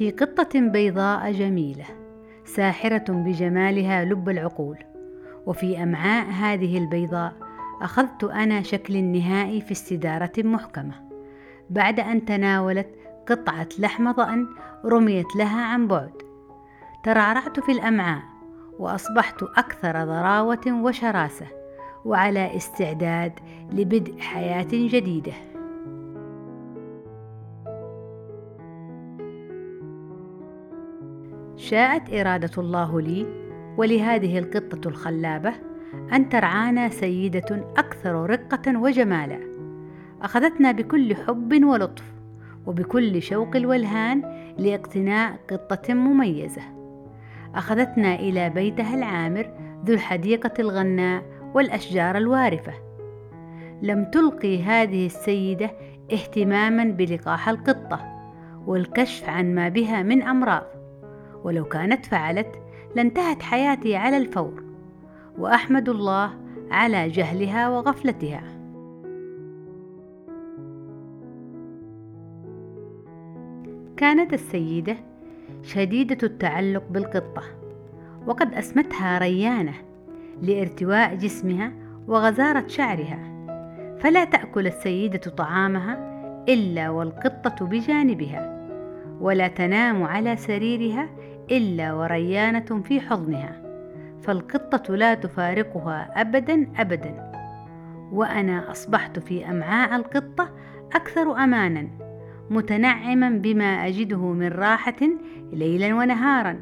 في قطة بيضاء جميلة ساحرة بجمالها لب العقول. وفي أمعاء هذه البيضاء أخذت أنا شكل النهائي في استدارة محكمة. بعد أن تناولت قطعة لحم ضأن رميت لها عن بعد. ترعرعت في الأمعاء وأصبحت أكثر ضراوة وشراسة وعلى استعداد لبدء حياة جديدة. شاءت إرادة الله لي ولهذه القطة الخلابة أن ترعانا سيدة أكثر رقة وجمالا. أخذتنا بكل حب ولطف وبكل شوق الولهان لاقتناء قطة مميزة. أخذتنا إلى بيتها العامر ذو الحديقة الغناء والأشجار الوارفة. لم تلقي هذه السيدة اهتماما بلقاح القطة والكشف عن ما بها من أمراض. ولو كانت فعلت لانتهت حياتي على الفور. وأحمد الله على جهلها وغفلتها. كانت السيدة شديدة التعلق بالقطة وقد أسمتها ريانة لارتواء جسمها وغزارة شعرها. فلا تأكل السيدة طعامها إلا والقطة بجانبها ولا تنام على سريرها إلا وريانة في حضنها فالقطة لا تفارقها ابدا ابدا. وأنا أصبحت في أمعاء القطة أكثر امانا متنعما بما أجده من راحة ليلا ونهارا.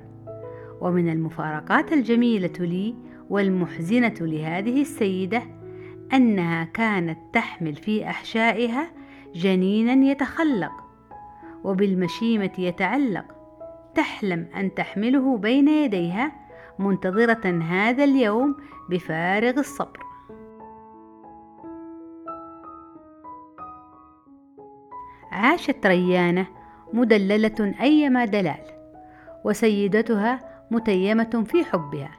ومن المفارقات الجميلة لي والمحزنة لهذه السيدة أنها كانت تحمل في أحشائها جنينا يتخلق وبالمشيمة يتعلق تحلم أن تحمله بين يديها منتظرة هذا اليوم بفارغ الصبر. عاشت ريانة مدللة أيما دلال وسيدتها متيمة في حبها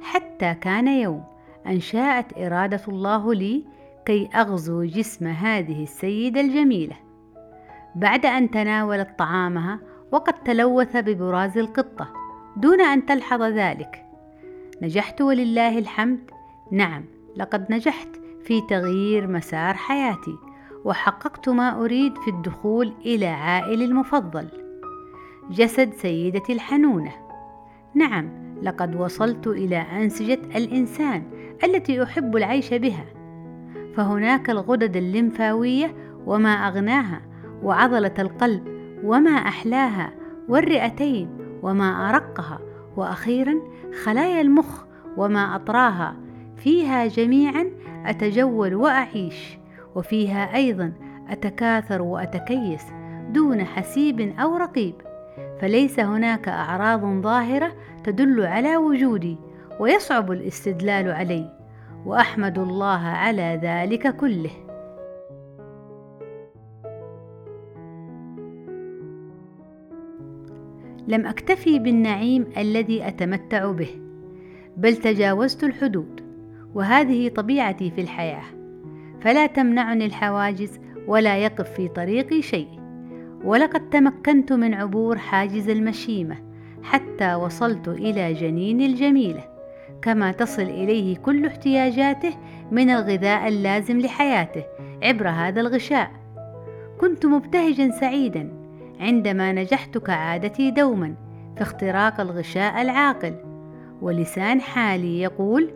حتى كان يوم أن شاءت إرادة الله لي كي أغزو جسم هذه السيدة الجميلة. بعد أن تناولت طعامها وقد تلوث ببراز القطة دون أن تلحظ ذلك. نجحت ولله الحمد. نعم لقد نجحت في تغيير مسار حياتي وحققت ما أريد في الدخول إلى عائلي المفضل. جسد سيدتي الحنونة. نعم لقد وصلت إلى أنسجة الإنسان التي أحب العيش بها. فهناك الغدد الليمفاوية وما أغناها وعضلة القلب وما أحلاها والرئتين وما أرقها وأخيرا خلايا المخ وما أطراها فيها جميعا أتجول وأعيش وفيها أيضا أتكاثر وأتكيس دون حسيب أو رقيب فليس هناك أعراض ظاهرة تدل على وجودي ويصعب الاستدلال علي وأحمد الله على ذلك كله. لم أكتفي بالنعيم الذي أتمتع به بل تجاوزت الحدود وهذه طبيعتي في الحياة. فلا تمنعني الحواجز ولا يقف في طريقي شيء. ولقد تمكنت من عبور حاجز المشيمة حتى وصلت إلى جنين الجميلة كما تصل إليه كل احتياجاته من الغذاء اللازم لحياته عبر هذا الغشاء. كنت مبتهجا سعيدا عندما نجحت كعادتي دوما في اختراق الغشاء العاقل ولسان حالي يقول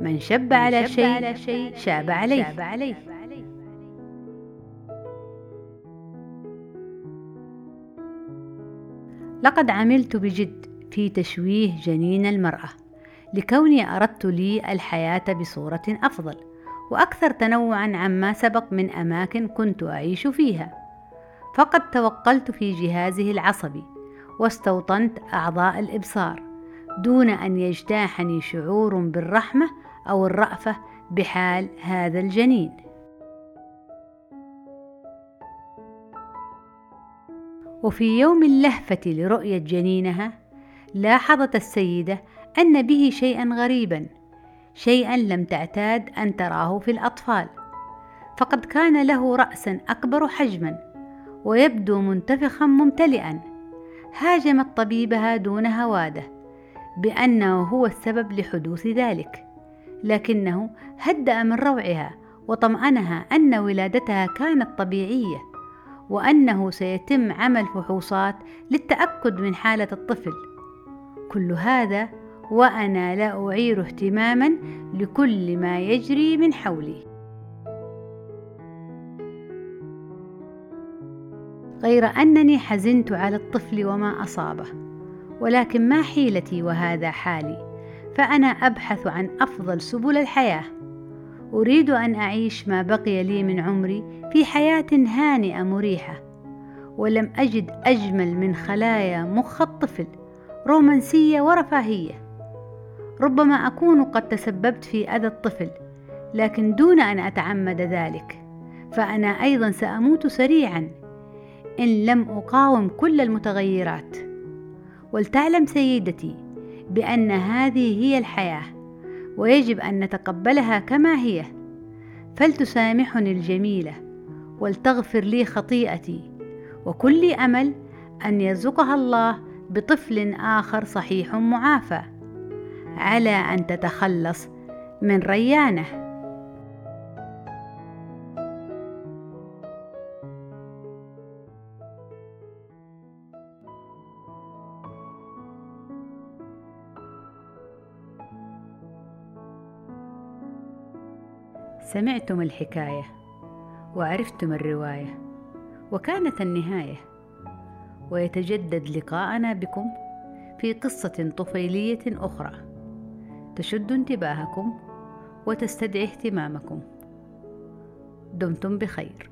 من شب على شيء شاب عليه, شاب عليه. لقد عملت بجد في تشويه جنين المرأة لكوني أردت لي الحياة بصورة أفضل وأكثر تنوعا عما سبق من أماكن كنت أعيش فيها فقد توقلت في جهازه العصبي واستوطنت أعضاء الإبصار دون أن يجتاحني شعور بالرحمة أو الرأفة بحال هذا الجنين. وفي يوم اللهفة لرؤية جنينها لاحظت السيدة أن به شيئا غريبا شيئا لم تعتاد أن تراه في الأطفال فقد كان له رأسا أكبر حجما. ويبدو منتفخا ممتلئا. هاجمت طبيبها دون هوادة بأنه هو السبب لحدوث ذلك. لكنه هدأ من روعها وطمأنها أن ولادتها كانت طبيعية وأنه سيتم عمل فحوصات للتأكد من حالة الطفل. كل هذا وأنا لا أعير اهتماما لكل ما يجري من حولي. غير أنني حزنت على الطفل وما أصابه ولكن ما حيلتي وهذا حالي فأنا أبحث عن أفضل سبل الحياة. أريد أن أعيش ما بقي لي من عمري في حياة هانئة مريحة ولم أجد أجمل من خلايا مخ الطفل رومانسية ورفاهية. ربما أكون قد تسببت في أذى الطفل لكن دون أن أتعمد ذلك فأنا أيضا سأموت سريعا. إن لم أقاوم كل المتغيرات. ولتعلم سيدتي بأن هذه هي الحياة ويجب أن نتقبلها كما هي. فلتسامحني الجميلة ولتغفر لي خطيئتي وكل أمل أن يرزقها الله بطفل آخر صحيح معافى. على أن تتخلص من ريانة. سمعتم الحكاية وعرفتم الرواية وكانت النهاية ويتجدد لقاءنا بكم في قصة طفيلية أخرى تشد انتباهكم وتستدعي اهتمامكم. دمتم بخير.